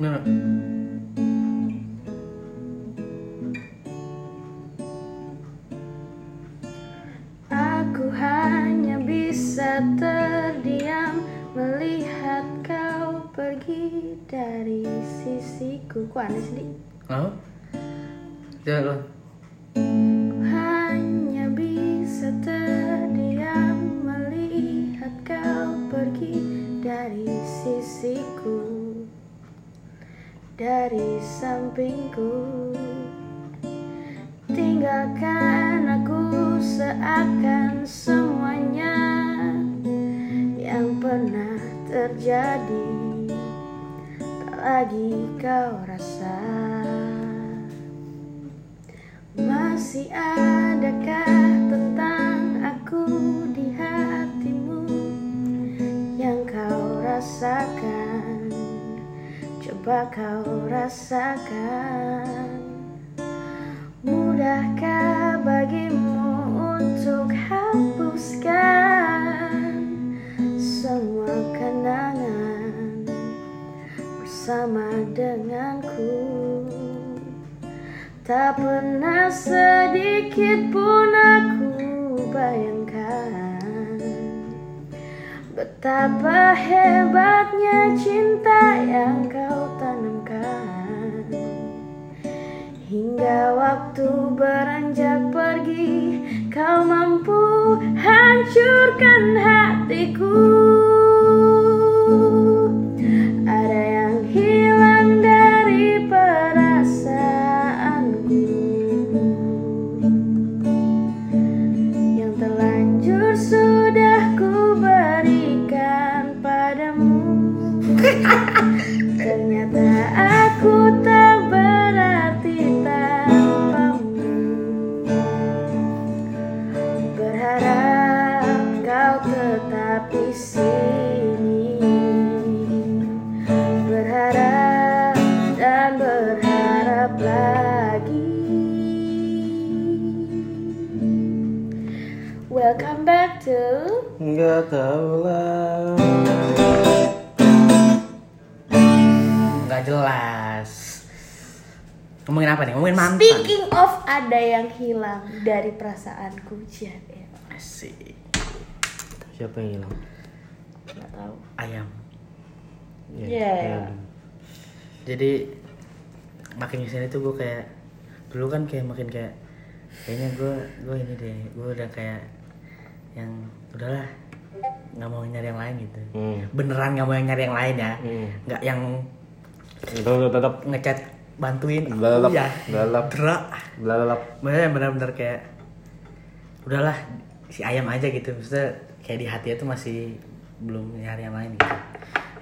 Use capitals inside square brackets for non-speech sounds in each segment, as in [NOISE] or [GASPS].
Nah, Aku hanya bisa terdiam melihat kau pergi dari sisiku. Kok aneh sih? Dari sampingku. Tinggalkan aku seakan semuanya yang pernah terjadi tak lagi kau rasa. Masih adakah tentang aku di hatimu yang kau rasakan? Coba kau rasakan. Mudahkah bagimu untuk hapuskan semua kenangan bersama denganku? Tak pernah sedikit pun aku bayangkan Betapa hebatnya cinta yang kau Hingga waktu beranjak pergi Kau mampu hancurkan hatiku kau tetap di sini Berharap dan berharap lagi Welcome back to Enggak tahu lah. Nggak jelas. Ngomongin apa nih? Ngomongin mantan. Speaking of ada yang hilang dari perasaanku Jadi Asik. Siapa yang hilang? Gak tahu Ayam. Ya, Iya. ya. Jadi makin ke sini tuh gue kayak dulu kan kayak makin kayak kayaknya gue gue ini deh gue udah kayak yang udahlah nggak mau nyari yang lain gitu Hmm. beneran nggak mau yang nyari yang lain ya Hmm. nggak yang Tetap tetap ngechat bantuin Lalap, ya lalap. Dra. belalap. bener bener-bener kayak udahlah si ayam aja gitu maksudnya kayak di hati itu masih belum nyari yang lain gitu.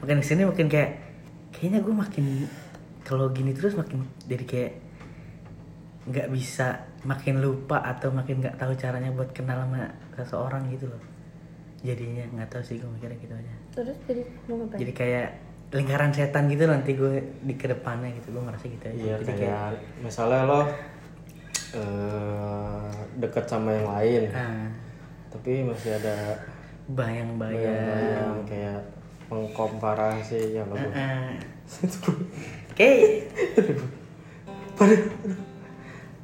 Makin ke sini makin kayak kayaknya gue makin kalau gini terus makin jadi kayak nggak bisa makin lupa atau makin nggak tahu caranya buat kenal sama seseorang gitu loh. Jadinya nggak tahu sih gue mikirnya gitu aja. Terus jadi mau ngapain? jadi kayak lingkaran setan gitu nanti gue di ke depannya gitu gue ngerasa gitu aja. Iya jadi kayak misalnya lo eh dekat sama yang lain, ah, tapi masih ada bayang-bayang kayak mengkomparasi ya lo. Ah, Kayak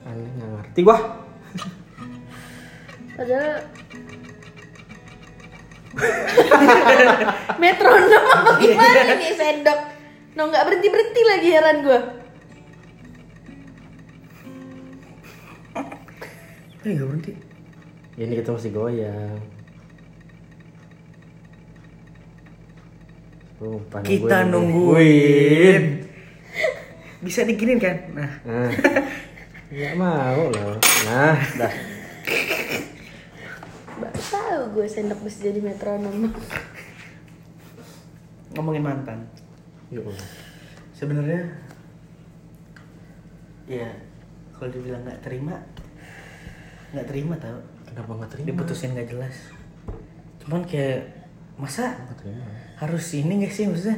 Aneh nggak ngerti gua. Padahal [LAUGHS] Metronom apa gimana [LAUGHS] nih sendok? No nggak berhenti berhenti lagi heran gue. Eh gak berhenti ini kita masih goyang. Sumpah, Kita nungguin. nungguin Bisa diginin kan? Nah Nah, nggak mau loh. Nah, dah. Baru tahu gue sendok bisa jadi metronom. ngomongin mantan Yuk. sebenarnya ya kalau dibilang nggak terima nggak terima tau Kenapa nggak terima? diputusin nggak jelas cuman kayak masa harus ini gak sih maksudnya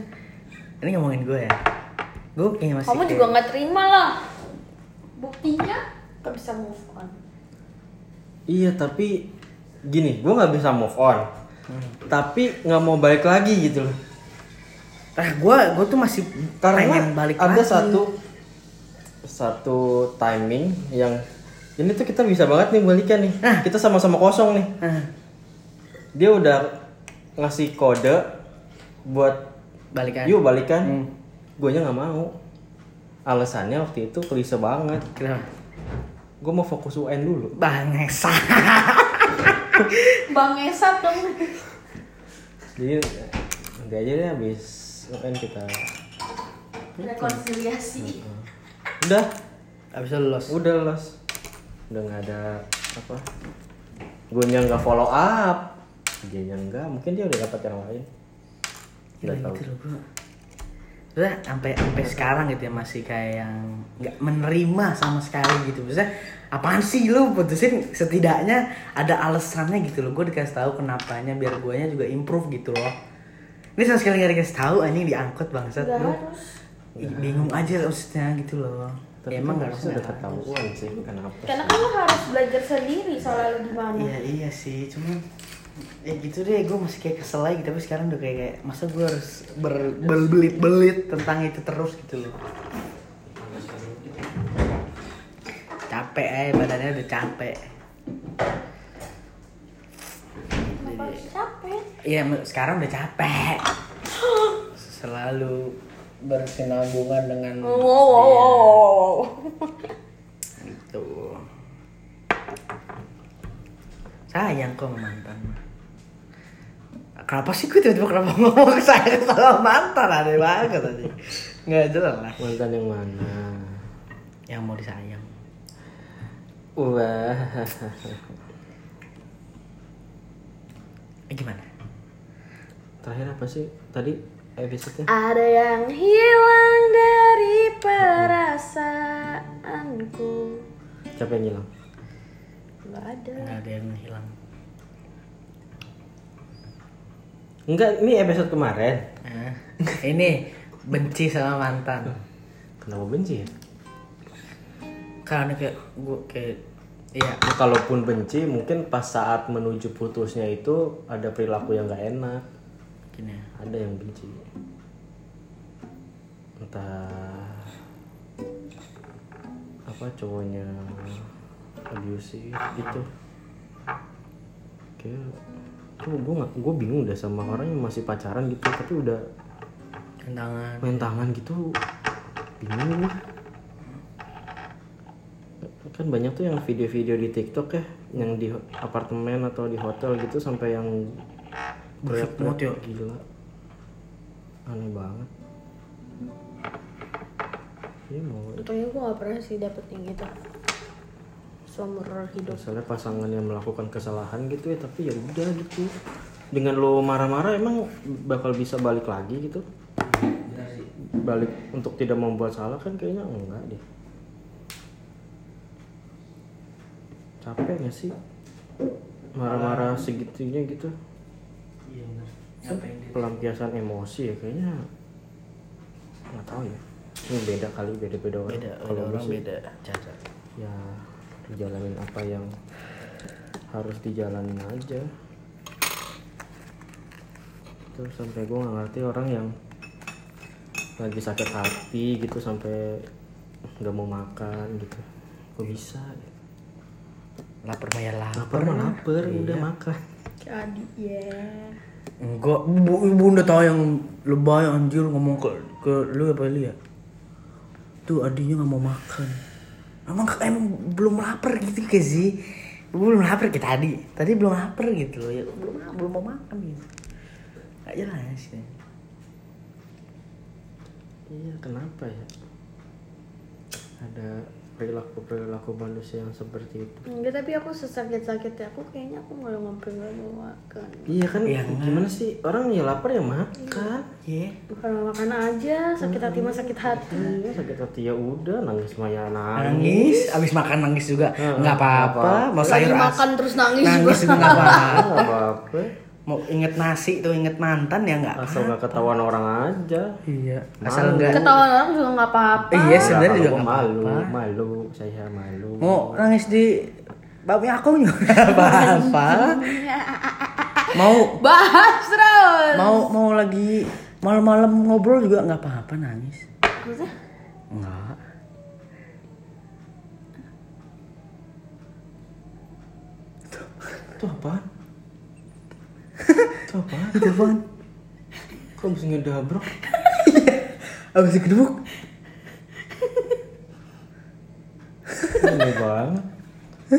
ini ngomongin gue ya gue kayaknya masih Kamu kayak- juga nggak terima lah. Buktinya gak bisa move on. Iya, tapi gini, gua nggak bisa move on. Tapi nggak mau balik lagi gitu loh. ah gue gue tuh masih karena pengen balik ada lagi. satu satu timing yang ini tuh kita bisa banget nih balikan nih. Ah. kita sama-sama kosong nih. Ah, dia udah ngasih kode buat balikan. Yuk balikan. Hmm. gue nya nggak mau. Alasannya waktu itu klise banget. Kenapa? Gue mau fokus UN dulu. Bangsa Bang Esat dong. jadi nanti aja deh habis UN kita. Rekonsiliasi. udah. Abis lulus udah los udah nggak ada apa gue nya nggak follow up dia nya enggak mungkin dia udah dapat yang lain Gila nggak tahu gitu loh gue Udah sampai sampai sekarang gitu ya masih kayak yang nggak menerima sama sekali gitu. Maksudnya apaan sih lu putusin setidaknya ada alasannya gitu loh. Gue dikasih tahu kenapanya biar guanya juga improve gitu loh. Ini sama sekali gak dikasih tahu anjing diangkut bangsat lu. Bingung aja maksudnya gitu loh. Tapi Emang emang gak harusnya udah ketahuan sih kenapa Karena kan lo harus belajar sendiri soal lu gimana. Iya iya sih, cuman ya gitu deh gue masih kayak kesel lagi. Tapi sekarang udah kayak, kayak masa gue harus berbelit-belit tentang itu terus gitu loh. Capek eh badannya udah capek. Capek? iya sekarang udah capek. [GASPS] Selalu bersinambungan dengan Wow, wow, wow, wow, wow. gitu. Sayang kok mantan. Mah. kenapa sih gue tiba-tiba kenapa ngomong sayang sama mantan? Aneh banget tadi. Nggak jelas. Mantan yang mana? Yang mau disayang. Wah. Eh, gimana? Terakhir apa sih? Tadi Ada yang hilang dari perasaanku. siapa yang hilang? Gak ada. nggak ada yang hilang. Enggak ini episode kemarin. Nah, ini benci sama mantan. Kenapa benci ya? Karena kayak gue kayak iya. Ya, kalaupun benci mungkin pas saat menuju putusnya itu ada perilaku yang nggak enak gini ya. ada yang benci. Entah apa cowoknya abusive gitu. Kayak tuh gue nggak gue bingung deh sama orang yang masih pacaran gitu tapi udah main tangan. gitu bingung gue kan banyak tuh yang video-video di TikTok ya yang di apartemen atau di hotel gitu sampai yang Busuk banget ya. gila. Aneh banget. Ini mau. Untungnya gue gak pernah sih dapet yang gitu. Seumur hidup. misalnya pasangan yang melakukan kesalahan gitu ya tapi ya udah gitu. Dengan lo marah-marah emang bakal bisa balik lagi gitu? Balik untuk tidak membuat salah kan kayaknya enggak deh. Capek gak sih? Marah-marah segitunya gitu iya benar. Pelampiasan emosi ya kayaknya nggak tahu ya. Ini beda kali beda-beda orang. Beda Kalau gue orang sih, beda cara. Ya dijalanin apa yang harus dijalanin aja. Terus sampai gue nggak ngerti orang yang lagi sakit hati gitu sampai nggak mau makan gitu. Kok bisa? Lapar mah ya lapar. Lapar mah lapar udah makan Jadi ya. enggak bu ibu udah tahu yang lebay anjir ngomong ke ke lu apa lu ya? Tuh adinya nggak mau makan. Emang emang belum lapar gitu ke sih belum lapar kita tadi tadi belum lapar gitu loh ya. Belum belum mau makan gitu. Nggak jelas ya. iya kenapa ya? Ada perilaku perilaku manusia yang seperti itu. Enggak, tapi aku sesakit-sakitnya aku kayaknya aku malah ngopi gak mau makan. iya kan? Iya, gimana sih? Orang ya lapar ya makan. Iya. Bukan makan aja, sakit hati mah sakit hati. Iya, sakit hati ya udah nangis mah ya nangis nangis. abis makan nangis juga. Nggak apa-apa mau sayur makan terus nangis, nangis juga. nggak nggak apa-apa mau inget nasi tuh inget mantan ya nggak asal nggak ketahuan orang aja. Iya. Malu. asal nggak Ketahuan orang juga nggak apa-apa. iya sebenarnya juga nggak malu apa-apa. malu saya malu. Mau nangis di babi aku juga nggak [LAUGHS] apa-apa. Mau Bahas terus. mau mau lagi malam-malam ngobrol juga nggak apa-apa nangis. Nggak. Itu apaan? Itu apaan Kok bisa ngedabrok? abis kedebuk Aneh banget.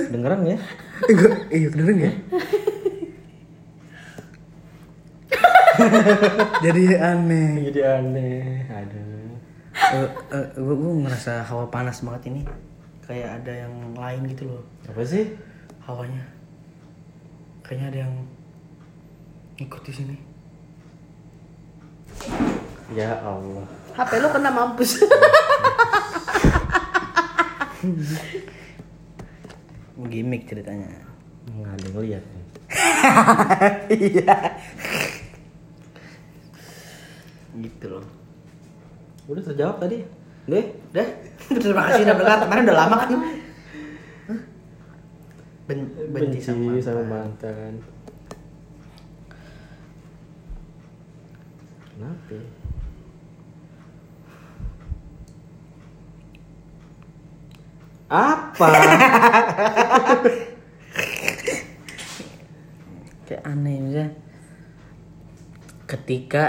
Dengeran ya? eh, gua, iya kedengeran ya jadi aneh Jadi aneh. Aduh. Eh, eh, gua, gua ngerasa hawa panas banget ini kayak ada yang lain gitu loh Apa sih? hawanya kayaknya ada yang ngikut di sini Ya Allah. HP lu kena mampus. [LAUGHS] gimmick ceritanya Nggak ada yang lihat iya gitu loh Udah terjawab tadi. Deh. udah terima kasih udah dengar kemarin udah lama kan ben benci, sama, sama mantan. Ya? Apa? [LAUGHS] kayak aneh misalnya ketika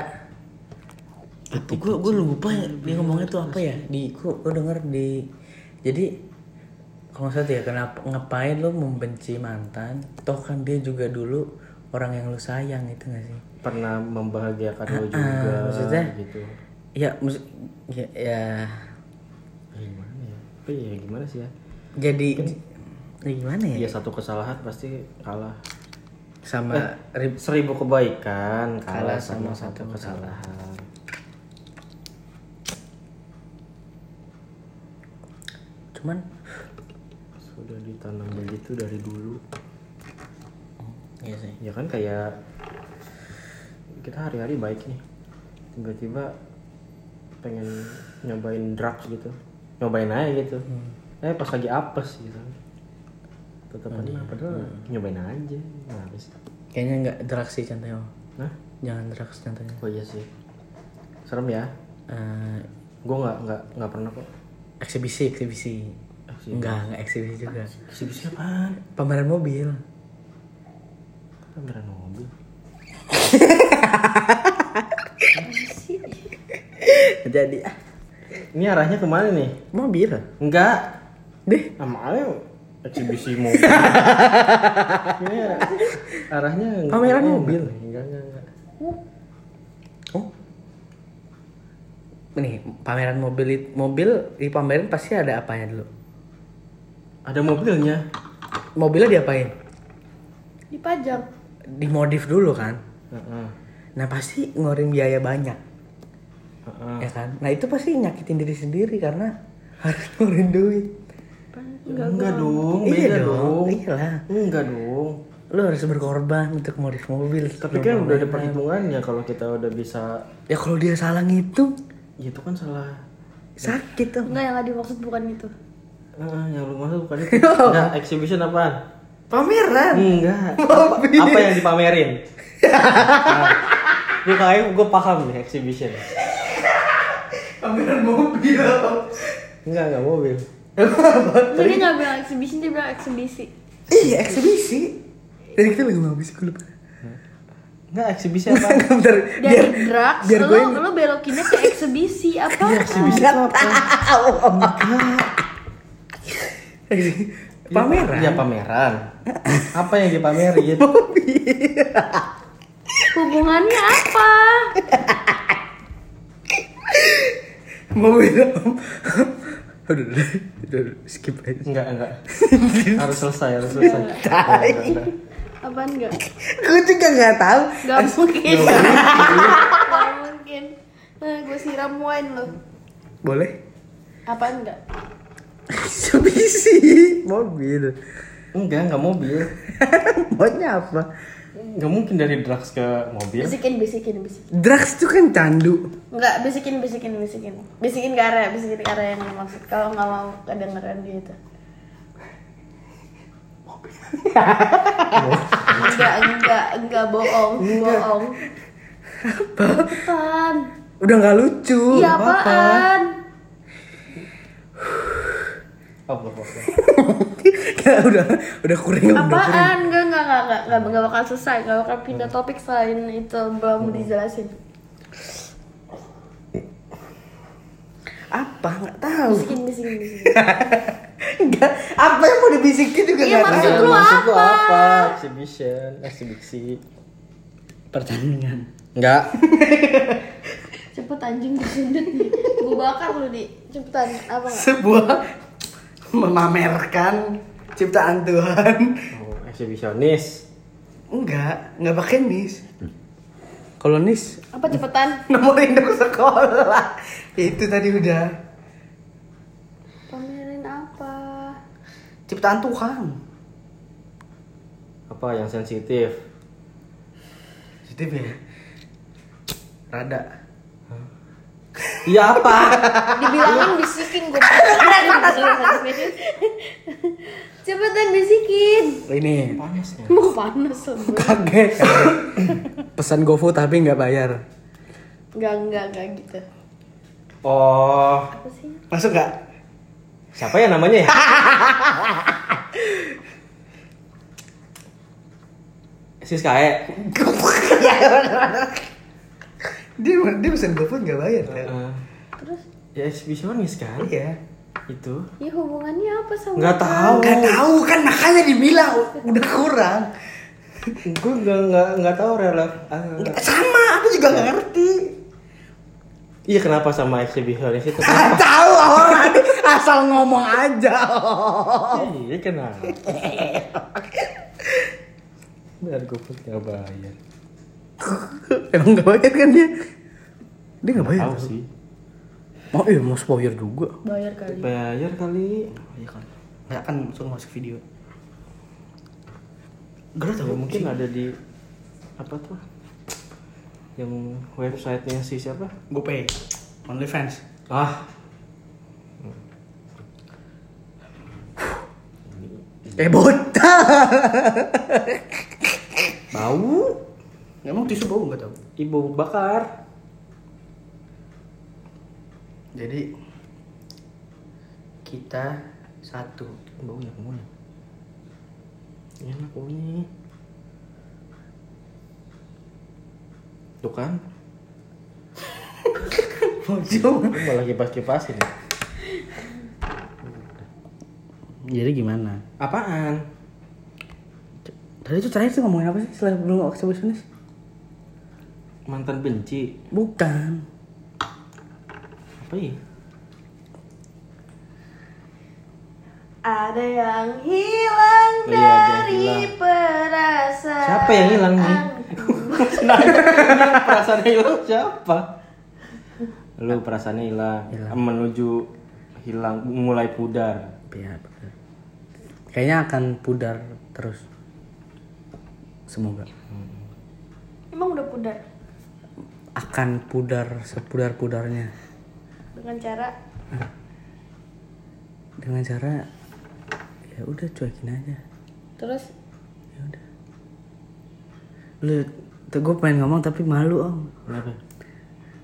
apa gue gue lupa ya dia ngomongnya tuh apa ya di gue gue denger di jadi kalau tuh ya kenapa ngapain lu membenci mantan toh kan dia juga dulu orang yang lu sayang itu gak sih Pernah membahagiakan lo Ah, juga maksudnya? gitu. ya mus ya, ya Eh, Gimana ya? Tapi ya gimana sih ya? jadi ya gimana ya Ya satu kesalahan pasti kalah. sama rib- Seribu kebaikan Kalah kalah sama, sama satu satu kesalahan. cuman Sudah ditanam begitu dari dulu. Iya sih Ya kan kayak kita hari-hari baik nih. Tiba-tiba pengen nyobain drugs gitu. Nyobain aja gitu. Eh pas lagi apes gitu. Tetap kena padahal nyobain aja. Nah, habis. kayaknya nggak drugs sih contohnya Nah, jangan drugs contohnya oh iya sih. Serem ya. Eh, Gue nggak nggak nggak pernah kok. eksibisi eksibisi Eksibisi. enggak enggak eksibisi juga Eksibisi apaan? pameran mobil Pameran mobil. [LAUGHS] jadi ah Ini arahnya ke mana nih? mobil Enggak. deh Namanya eksibisi mobil. [LAUGHS] Ini arahnya enggak, mobil. Enggak, enggak, enggak. oh nih pameran mobil mobil di pameran pasti ada apanya dulu Ada mobilnya. mobilnya diapain Dipajang. Dimodif dulu kan Heeh. nah pasti ngeluarin biaya banyak Heeh. ya kan nah itu pasti nyakitin diri sendiri karena harus [LAUGHS] ngeluarin duit Enggak, dong, iya beda dong. iyalah Enggak dong. lu harus berkorban untuk modif mobil Tapi kan udah ada perhitungannya kalau kita udah bisa ya kalau dia salah ngitung ya itu kan salah. sakit tuh Enggak yang nggak dimaksud bukan itu. Heeh, yang lu maksud bukan itu. Enggak, [LAUGHS] exhibition apaan? Pameran Enggak. [LAUGHS] Apa, apa yang dipamerin? [LAUGHS] nah, gue kayak gue paham nih exhibition. pameran mobil Enggak, enggak mobil. Tadi nggak bilang exhibition, dia bilang eksibisi. iya eksibisi dari kita lagi mau habis gue lupa Enggak, eksibisi apa? Bentar, Dari biar drugs, biar lo, gue yang- lo belokinnya ke eksibisi apa? eksibisi itu apa? pameran Iya, pameran. Apa yang dipamerin? [LAUGHS] Hubungannya apa? mobil udah udah skip aja Enggak, enggak. [LAUGHS] harus selesai, harus selesai. Enggak, enggak, enggak. Apaan enggak? gue juga nggak tahu Gak mungkin. Gak mungkin. Nah, gue siram wine lo. boleh Apaan enggak? [LAUGHS] eksibisi mobil Enggak, enggak mobil. [LAUGHS] maunya apa Enggak mungkin dari drugs ke mobil. Bisikin, bisikin, bisikin. drugs tuh kan candu Enggak, bisikin, bisikin, bisikin. Bisikin ke arah, bisikin ke arah yang maksud. Kalau nggak mau kedengeran dia itu. enggak, enggak, enggak bohong, bohong. Cepetan. Udah nggak lucu. Iya Apa? apaan? Kayak [LAUGHS] udah udah kuring udah kuring. Apaan? Enggak, enggak, enggak, enggak, enggak, enggak bakal selesai. Enggak bakal pindah topik selain itu belum dijelasin. Apa? Nggak tahu. Bisikin, bisikin, bisikin. [LAUGHS] Enggak. Apa yang mau dibisikin juga Iya, nggak maksud tahu. lu maksud lu apa? apa exhibition eksibisi Pertandingan. enggak [LAUGHS] Cepet anjing disundut nih. Gue bakar lu di. Cepetan. Apa enggak? Sebuah memamerkan ciptaan Tuhan. oh, eksibisionis Enggak, enggak pakai nis. Kalau nis Apa cepetan? [LAUGHS] nomor induk sekolah. Itu tadi udah Pamerin apa? ciptaan Tuhan. apa yang sensitif Positif ya. Rada. Iya apa Dibilangin bisikin gue. Cepetan bisikin. Ini panasnya Mau panas kaget. Pesan GoFood tapi nggak bayar. Enggak, enggak, enggak gitu. oh Apa sih? Masuk nggak? siapa ya namanya ya [LAUGHS] Siskae [LAUGHS] dia dia pesan GoFood nggak bayar. kan? Eh, Terus ya eksibisionis kan Iya. itu ya hubungannya apa sama Nggak tahu. Nggak tahu kan makanya dibilang udah kurang. gue nggak nggak nggak tahu relaf ah, Sama, aku juga nggak ngerti. iya kenapa sama eksibisionis itu tahu orang asal ngomong aja. iya kenapa biar gue pun nggak bayar [LAUGHS] Emang nggak bayar kan dia? Dia nggak bayar. tahu sih Oh iya, mau bayar juga. bayar kali bayar kali Iya kan. Nggak kan langsung masuk video. Gak tahu mungkin ada di apa tuh yang websitenya si siapa GoPay, OnlyFans. ah Eh bota. bau Emang tisu bau nggak tahu. ibu bakar Jadi kita satu. baunya ke mana enak baunya tuh kan. Lu malah kipas kipasin Jadi gimana? apaan Tadi itu terakhir sih ngomongin apa sih setelah belum eksibisionis? Mantan benci Bukan. apa ya ada yang hilang Oh iya, dari hilang. perasaan Siapa yang hilang nih? nah, perasaannya hilang siapa lu perasaannya hilang Hilang. menuju hilang mulai pudar Iya, bener. Kayaknya akan pudar terus. Semoga. emang udah pudar Akan pudar sepudar-pudarnya. dengan cara Dengan cara ya udah cuekin aja. terus Ya udah. Lu tuh gue pengen ngomong tapi malu om. kenapa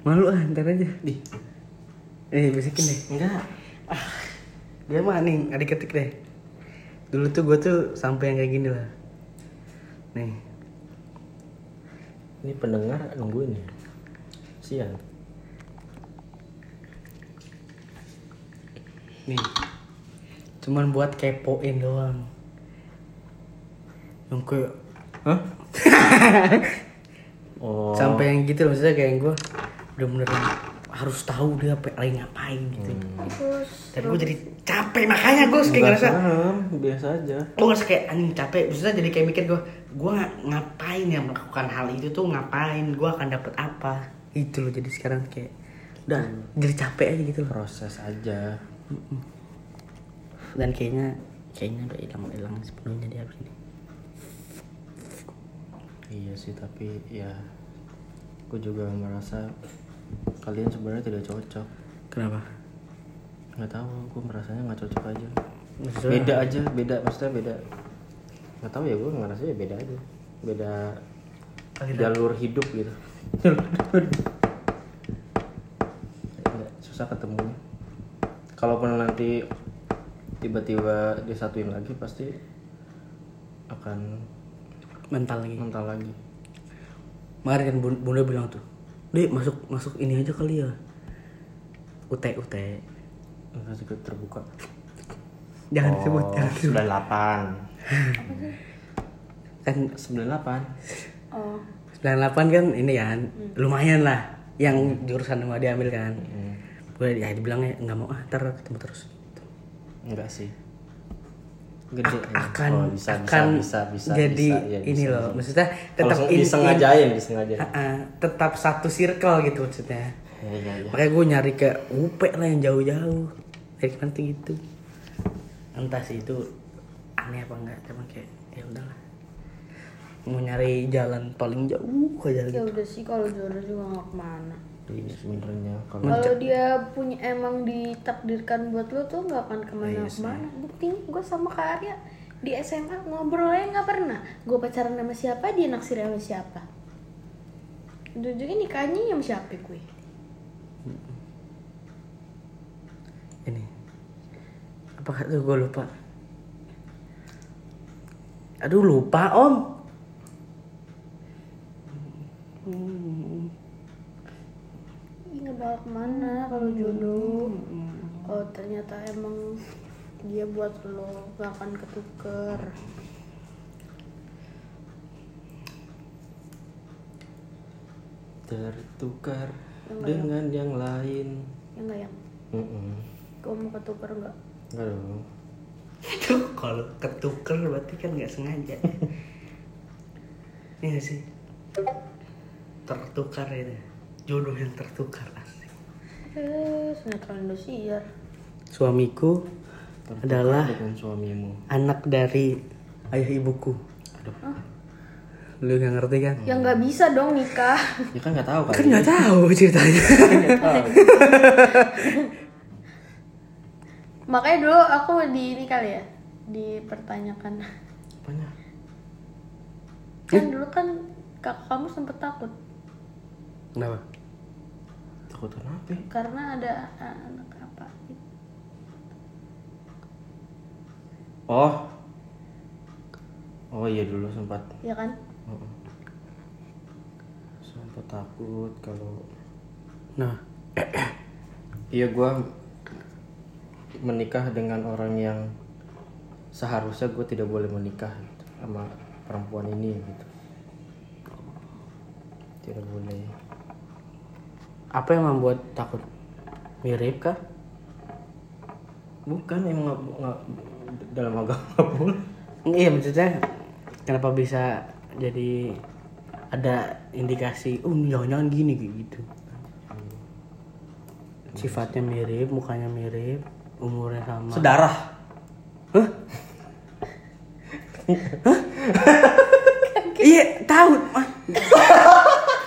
Malu ah ntar aja. di Eh bisikin deh. enggak Dia mah nih adik ketik deh. Dulu tuh gue tuh sampai yang kayak gini lah. Nih. ini pendengar nungguin ya siang Nih. Cuman buat kepoin doang. Yang kayak hah [LAUGHS] oh sampai yang gitu loh, maksudnya kayak gue bener-bener harus tahu dia apa lagi ngapain gitu. terus Dan gue jadi capek makanya gue kayak ngerasa biasa aja gue ngerasa kayak anjing capek maksudnya jadi kayak mikir gue gue ngapain ya melakukan hal itu tuh ngapain gue akan dapet apa itu loh jadi sekarang kayak udah jadi capek aja gitu loh. Proses aja. Dan kayaknya kayaknya udah hilang hilang sepenuhnya di ini. Iya sih tapi ya aku juga merasa kalian sebenarnya tidak cocok. Kenapa? Nggak tahu aku merasanya nggak cocok aja. Maksudnya- beda aja beda maksudnya beda. Nggak tahu ya gue ngerasa ya beda aja. Beda Aliran. jalur hidup gitu [LAUGHS] Susah ketemunya kalaupun nanti tiba-tiba disatuin lagi pasti akan mental lagi. mental lagi. Kemarin kan bun- bunda bilang tuh, Dek masuk masuk ini aja kali ya. UT UT. enggak sih terbuka. Jangan oh, disebut, jangan disebut. 98 [LAUGHS] Kan 98 Oh, 98 kan ini kan lumayan lah. Yang jurusan yang mau diambil kan. Hmm, Gue ya dibilangnya nggak mau ah ntar ketemu terus. enggak sih gede ya. Akan Oh, bisa, bisa, akan bisa, bisa, jadi bisa, ya, ini bisa, loh. bisa. Maksudnya tetap seng- in- disengajain disengajain in- Ah, ah, tetap satu circle gitu maksudnya. ya ya ya Makanya gue nyari ke UP lah yang jauh-jauh. Kayak nanti gitu. Entah sih itu aneh apa enggak, cuman kayak ya udahlah. Mau nyari jalan paling jauh aja ya gitu. udah sih kalau jodoh juga nggak ke mana. Iya, sebenarnya kalau Kalau dia punya emang ditakdirkan buat lo tuh nggak akan ke mana-kemana. Buktinya gue sama Kak Arya di SMA ngobrolnya nggak pernah. Gue pacaran sama siapa, dia naksir sama siapa. Ujung-ujungnya nikahnya sama siapa gue? Ini. Apa tuh gue lupa. Aduh lupa om. Ih nggak bakal ke mana kalau jodoh. Oh ternyata emang dia buat lo gak akan ketuker. tertukar Yang dengan yang lain Ya nggak yang? Mm-mm. Kau mau ketuker nggak? Enggak dong Itu kalau ketuker berarti kan nggak sengaja. [LAUGHS] Iya nggak sih. Tertukar itu. Jodoh yang tertukar asik. Eh, sinetron Indosiar. Suamiku Tertukar adalah dengan suamimu anak dari ayah ibuku. Lu nggak ngerti kan? Ya nggak bisa dong nikah. ya kan nggak tahu kan Kan nggak tahu ceritanya. tahu [LAUGHS] Makanya dulu aku di ini kali ya dipertanyakan. apanya Kan dulu kan kakak kamu sempet takut Kenapa? Takut kenapa karena ada anak apa? oh. Oh iya dulu sempat. Ya kan? Sempat takut kalau Nah, [CLEARS THROAT] iya gua menikah dengan orang yang seharusnya gue tidak boleh menikah gitu, sama perempuan ini gitu. Tidak boleh apa yang membuat takut? Mirip kah? bukan emang nggak nggak dalam agama boleh Iya maksudnya kenapa bisa jadi ada indikasi, oh jangan-jangan gini kayak gitu. Sifatnya mirip, mukanya mirip, umurnya sama. sedarah Iya tahu, [LAUGHS]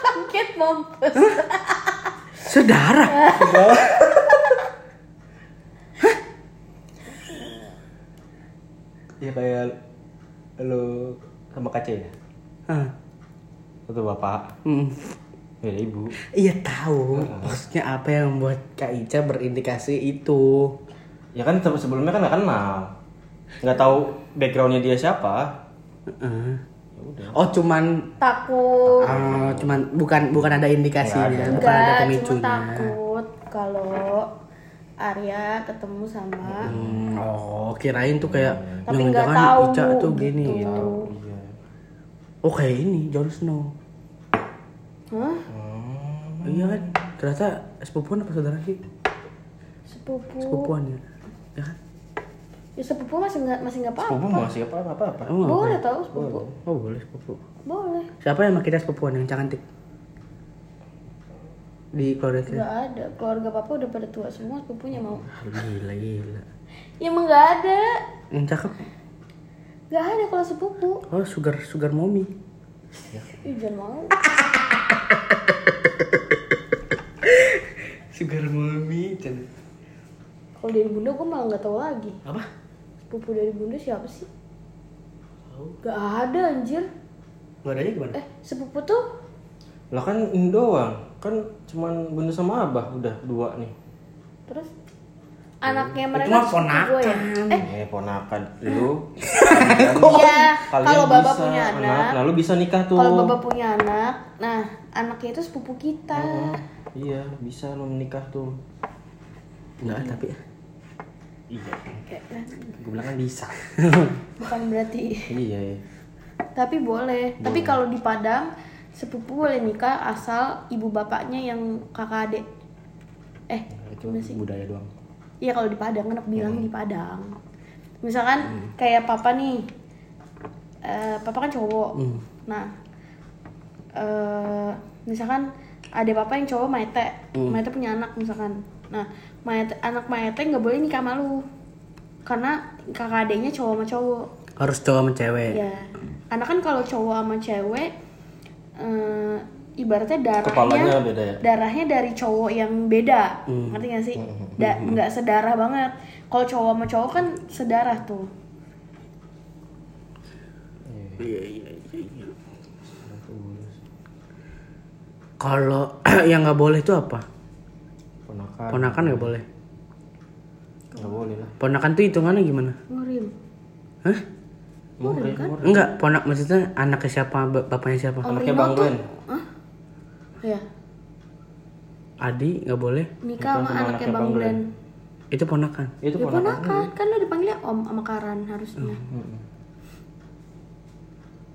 Kaget mampus. Saudara. ya kayak lu sama kace ya Hah. atau bapak Hmm. beda ibu Iya tahu. Maksudnya apa yang membuat Kak Ica berindikasi itu? ya kan se- sebelumnya kan nggak kenal nggak tahu backgroundnya dia siapa Heeh. ya udah Oh cuman Takut. oh, cuman bukan bukan ada indikasinya, Nggak ada. bukan ada Enggak, cuma pemicunya. takut kalau Arya ketemu sama Hmm, oh, kirain tuh kayak tapi nggak jangan-jangan tahu Ica tuh gini gitu. gitu. Oh kayak ini Jon Snow. Hah? Hmm. Iya kan? Ternyata sepupuan apa saudara sih? Sepupu. Sepupuan ya. Ya kan? Ya sepupu masih nggak masih nggak apa-apa. sepupu masih apa apa apa apa? Boleh tahu sepupu. Oh boleh sepupu. Boleh. Siapa yang kita sepupuan yang cantik? Di keluarga kita? Nggak ada. Keluarga papa udah pada tua semua sepupunya mau. Gila gila. Ya emang nggak ada. Yang cakep? Nggak ada kalau sepupu. Oh sugar sugar mommy. Ih jangan mau. [LAUGHS] Sugar mommy. Kalau dari bunda gue malah nggak tahu lagi. Apa? Sepupu dari bunda siapa sih? Tahu. Gak ada anjir. keluarganya gimana Eh, sepupu tuh Lah kan ini doang. Kan cuman bunda sama abah udah dua nih. terus anaknya Itu mereka mah sepupu gue ya. ponakan. Eh, Eh ponakan lu. [LAUGHS] iya, kalau bapak bisa punya anak, lalu bisa nikah tuh. kalau bapak punya anak, nah anaknya itu sepupu kita. Oh, iya, bisa lo menikah tuh. enggak tapi Iya. Kayak kan, Gue bilang kan bisa. [LAUGHS] bukan berarti. iya, iya. Tapi boleh. Tapi kalau di Padang sepupu boleh nikah asal ibu bapaknya yang kakak adik. Eh, Nah, itu sih? budaya doang. Iya kalau di Padang anak bilang di Padang. Misalkan kayak papa nih, eh, papa kan cowok. Nah, eh, misalkan ada papa yang cowok Maete, Maete punya anak misalkan. Nah, Maete, anak Maete nggak boleh nikah sama lu, karena kakak adiknya cowok sama cowok. harus cowok sama cewek Ya, karena kan kalau cowok sama cewek, eh, ibaratnya darahnya Kepalanya beda ya? darahnya dari cowok yang beda, ngerti gak sih? Da- nggak sedarah banget. Kalau cowok sama cowok kan sedarah tuh. iya iya iya kalau [CLEARS THROAT] yang nggak boleh itu apa Ponakan. ponakan nggak boleh Nggak boleh lah. ponakan tuh hitungannya gimana Murim. Hah? Murid, kan? enggak ponak maksudnya anaknya siapa ba- bapaknya siapa Om Anaknya Rino Bang Glenn. Hah? Ya, Adi nggak boleh nikah sama anaknya Bang Glenn. itu ponakan Itu Ya ponakan. ponakan, kan lo dipanggilnya Om sama Karan harusnya. Mm-mm.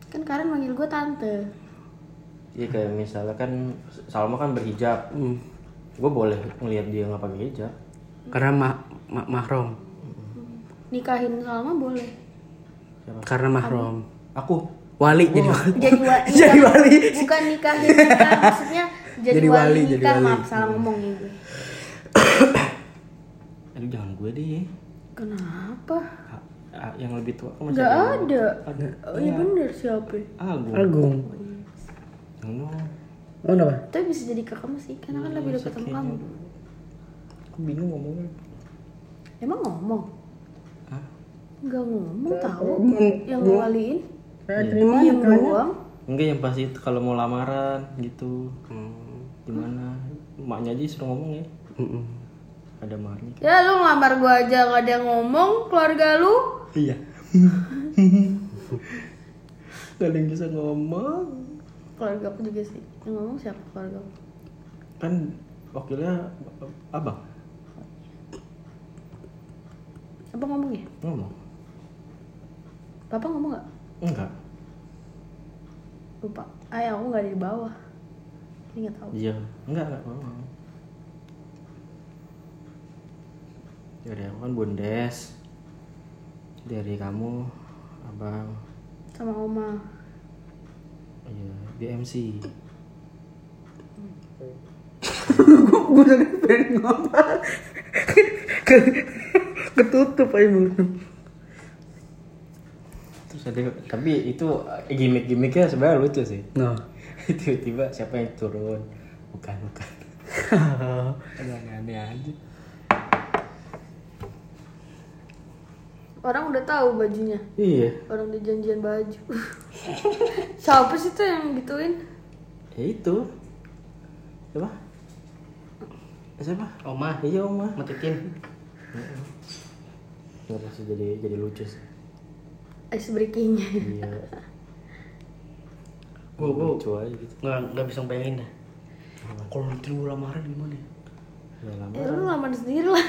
Kan Karan manggil gue tante. Iya kayak misalnya kan Salma kan berhijab. Hmm. Gue boleh ngelihat dia nggak pakai hijab. karena ma ma- mahrom Nikahin Salma boleh. karena mahrom Aku. wali jadi wali Jadi, wa [LAUGHS] Jadi wali. Bukan nikahin nikah, maksudnya jadi, Jadi wali, wali, jadi nikah. wali. Maaf, salah ngomong ya gue. [COUGHS] Aduh jangan gue deh. Kenapa? A- yang lebih tua kan masih Gak ada. ada. Oh iya bener siapa? Agung. Agung dong. Oh kenapa Tapi bisa jadi kakakmu sih, karena kan lebih dekat sama kamu. Aku bingung ngomongnya. Emang ngomong? Hah? Gak ngomong tahu. Yang ngewaliin? terima Diem doang. Enggak yang pas itu kalau mau lamaran gitu. Hmm. Gimana? Emaknya aja suruh ngomong ya. Mm-mm. Ada emaknya. Ya lu ngelamar gua aja gak ada yang ngomong, keluarga lu. Iya. [LAUGHS] Gak ada yang bisa ngomong. Keluarga aku juga sih. Yang ngomong siapa keluarga aku? Kan wakilnya abang Apa ngomong ya? ngomong. Papa ngomong gak? Enggak. Lupa. Ayah aku gak ada di bawah. Ini gak tahu. Iya. Enggak enggak ngomong. Dari aku kan bundes. Dari kamu abang. Sama oma. Iya, BMC. gue udah pengen ngomong ketutup aja mulut Terus ada tapi itu gimmick-gimmicknya sebenarnya lucu sih. no [LAUGHS] Tiba-tiba siapa yang turun? Bukan, bukan. [LAUGHS] Ada aneh-aneh aja. Orang udah tahu bajunya. Iya. Orang di janjian baju. siapa sih tuh yang gituin? Ya itu. Siapa? Siapa? oma Iya, Oma. matitin Nggak sih jadi jadi lucu sih. Ice breakingnya. Iya. gue gue lucu aja gitu. nggak nggak bisa bayangin dah kalau nanti gue lamaran gimana ya Ya lama. Ya lu lamar sendiri lah.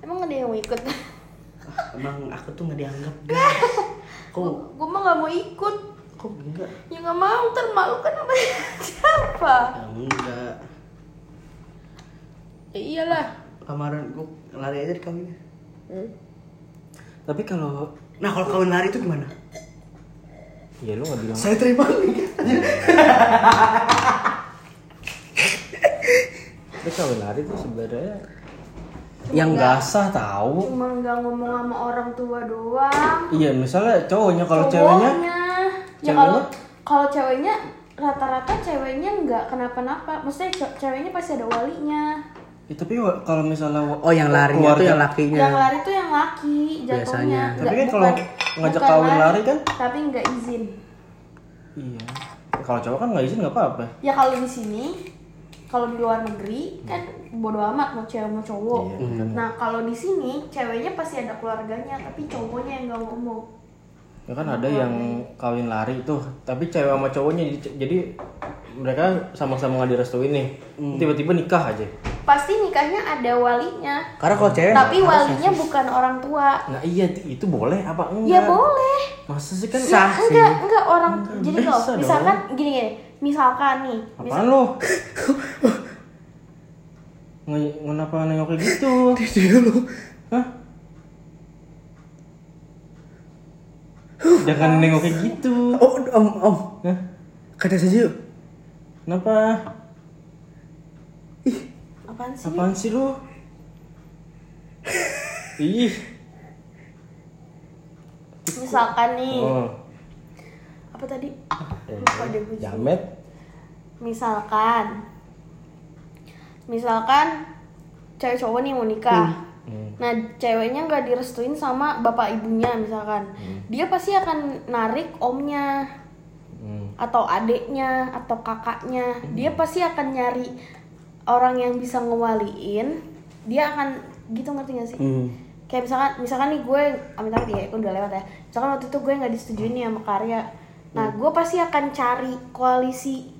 Emang ada yang mau ikut? Emang aku tuh nggak dianggap [LAUGHS] kok Gue mah gak mau ikut. kok enggak? Ya gak mau, ntar malu kan sama [LAUGHS] siapa? ya enggak. Ya iyalah. lamaran gue lari aja di kawinnya Tapi kalau nah kalau kawin lari itu gimana? Ya lu nggak bilang. Saya terima. Tapi kawin lari tuh sebenarnya yang nggak sah tahu. Cuma gak ngomong sama orang tua doang. Iya, misalnya cowoknya kalau ceweknya Cowoknya. Ya ceweknya? kalau kalau ceweknya rata-rata ceweknya nggak kenapa-napa. Maksudnya ce- ceweknya pasti ada walinya. Ya, tapi kalau misalnya oh yang tuh keluarga- yang lakinya Yang lari tuh yang laki jatuhnya. Biasanya. Tapi kan kalau ngajak kawin lari kan? Tapi nggak izin. Iya. kalau cowok kan nggak izin nggak apa-apa Ya kalau di sini, kalau di luar negeri kan bodo amat mau cewek mau cowok. Iya, Nah kalau di sini ceweknya pasti ada keluarganya, tapi cowoknya yang nggak ngomong. ya kan ada yang kawin lari tuh tapi cewek sama cowoknya jadi, mereka sama-sama nggak direstuin nih tiba-tiba nikah aja Pasti nikahnya ada walinya, Karena kalau cewek tapi nggak harus walinya bukan orang tua. nah iya itu boleh apa enggak Ya boleh. masa sih kan Sah sih. Enggak, enggak orang Enggak, jadi dong. misalkan gini gini, misalkan nih, apaan lo [LAUGHS] Nge- kenapa nengok kayak gitu [LAUGHS] Dia lu. Hah? Jangan nengok kayak gitu. Oh, om, om. Hah? Kata saja yuk. Kenapa? apaan sih? Apaan sih lu? [LAUGHS] Ih. Misalkan nih, Oh. Apa tadi? Eh, Lupa deh gue. Jamet. Misalkan, misalkan cewek cowok nih mau nikah. Hmm. Nah, ceweknya nggak direstuin sama bapak ibunya misalkan. Dia pasti akan narik omnya Hmm. atau adiknya atau kakaknya. Dia pasti akan nyari orang yang bisa ngewaliin. Dia akan gitu ngerti gak sih? Hmm. Kayak misalkan misalkan nih gue amit amit ya, itu udah lewat ya. Misalkan waktu itu gue nggak disetujuin nih sama karya. Nah, gue pasti akan cari koalisi.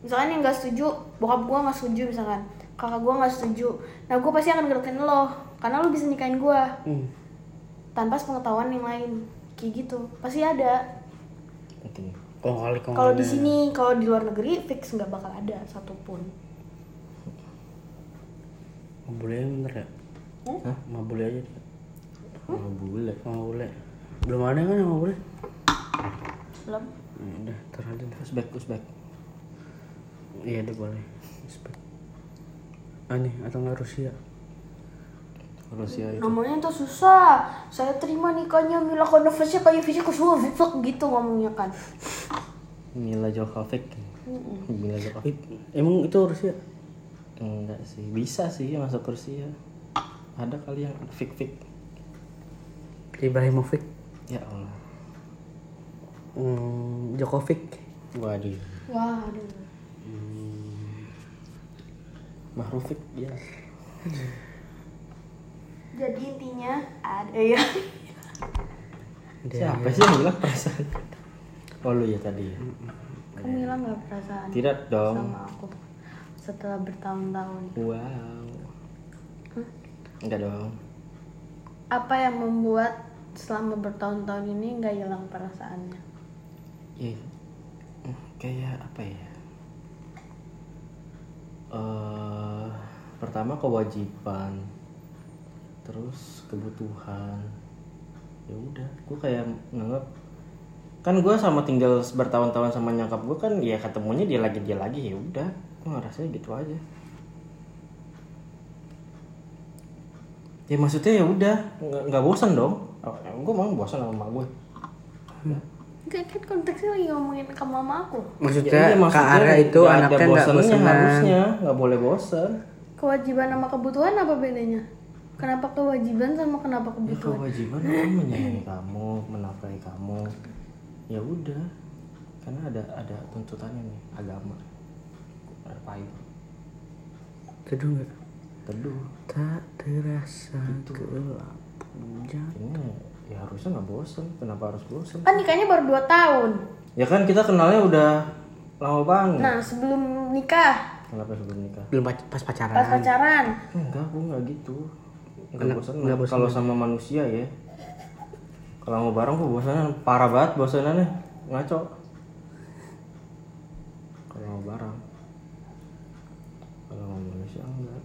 Misalkan yang nggak setuju, bokap gue nggak setuju misalkan, kakak gue nggak setuju. Nah, gue pasti akan gerutin lo, karena lo bisa nikahin gue Hmm. tanpa pengetahuan yang lain. Kayak gitu, pasti ada. Kongkali. Kalau di sini, kalau di luar negeri fix nggak bakal ada satupun. Mau boleh bener ya? Hah? Mau boleh aja. dia. Oh, bule. Mau boleh. Belum ada kan yang mau boleh? Belum. Ya udah, terhadap. Uzbek, Uzbek. Iya deh boleh. Respect. Aneh atau nggak Rusia? Rusia itu. Namanya tuh susah. Saya terima nikahnya Mila Kunovic kayak fisik Kunovic gitu ngomongnya kan. Mila Djokovic. Mila Djokovic. Ih, Emang itu Rusia? Enggak sih, bisa sih masuk Rusia. Ada kali yang fik fik. Ibrahimovic. Ya Allah. Hmm, Djokovic. Waduh. Waduh. Mahrufik ya. Jadi intinya ada ya. Siapa sih yang bilang perasaan? Oh lu ya tadi. Kan Mila nggak perasaan Tidak dong. sama aku setelah bertahun-tahun. Wow. Enggak dong. Apa yang membuat selama bertahun-tahun ini nggak hilang perasaannya? Hmm, Kayak apa ya? eh pertama kewajiban, terus kebutuhan. Ya udah, gue kayak nganggap kan gue sama tinggal bertahun-tahun sama nyokap gue kan ya ketemunya dia lagi dia lagi ya udah. Gue ngerasanya gitu aja. Ya maksudnya ya udah nggak bosan dong. Gue mau bosan sama gue Enggak kan konteksnya lagi ngomongin ke mama aku. Maksudnya, iya, Kak Ara itu ada anaknya nggak bosannya bosan harusnya nggak boleh bosan Kewajiban sama kebutuhan apa bedanya? Kenapa kewajiban sama kenapa ya, kebutuhan? kewajiban aku menyayangi kamu menafkahi kamu ya udah karena ada ada tuntutannya nih agama ada pahit Teduh nggak? teduh Tak terasa gelap. Jangan. Ya harusnya nggak bosan kenapa harus bosan Kan nikahnya baru 2 tahun. ya kan kita kenalnya udah lama banget. Nah, sebelum nikah, kenapa sebelum nikah? Belum pas pacaran. pas pacaran. enggak gue nggak gitu. Nggak Kenapa- bosan nggak bosan kalau sama manusia ya. Kalau mau bareng gue bosannya parah banget bosanannya ngaco. Kalau mau bareng. Kalau sama manusia enggak.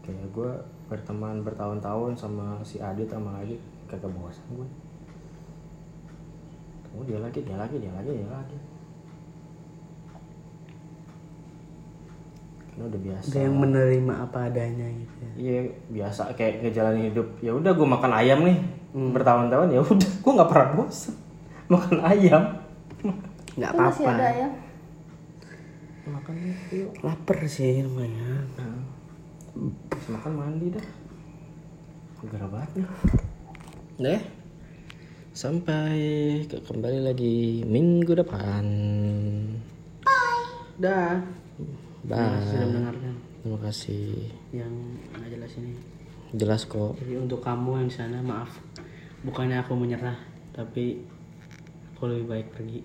Kayak gue berteman bertahun-tahun sama si Adit sama Adit kagak bosan gue oh dia lagi dia lagi dia lagi dia lagi karena udah biasa Ada yang menerima apa adanya gitu ya. Iya biasa kayak ngejalanin hidup. Ya udah gue makan ayam nih bertahun-tahun ya udah gue nggak pernah bosan makan ayam. Nggak Itu masih apa-apa. ada ya. makan yuk. Lapar sih lumayan. Nah, makan mandi dah. Gara banget nih. Deh. Sampai ke- kembali lagi minggu depan. dah Bye. Terima kasih sudah mendengarkan Terima kasih. yang nggak jelas ini Jelas kok. jadi untuk kamu yang di sana maaf bukannya aku menyerah tapi aku lebih baik pergi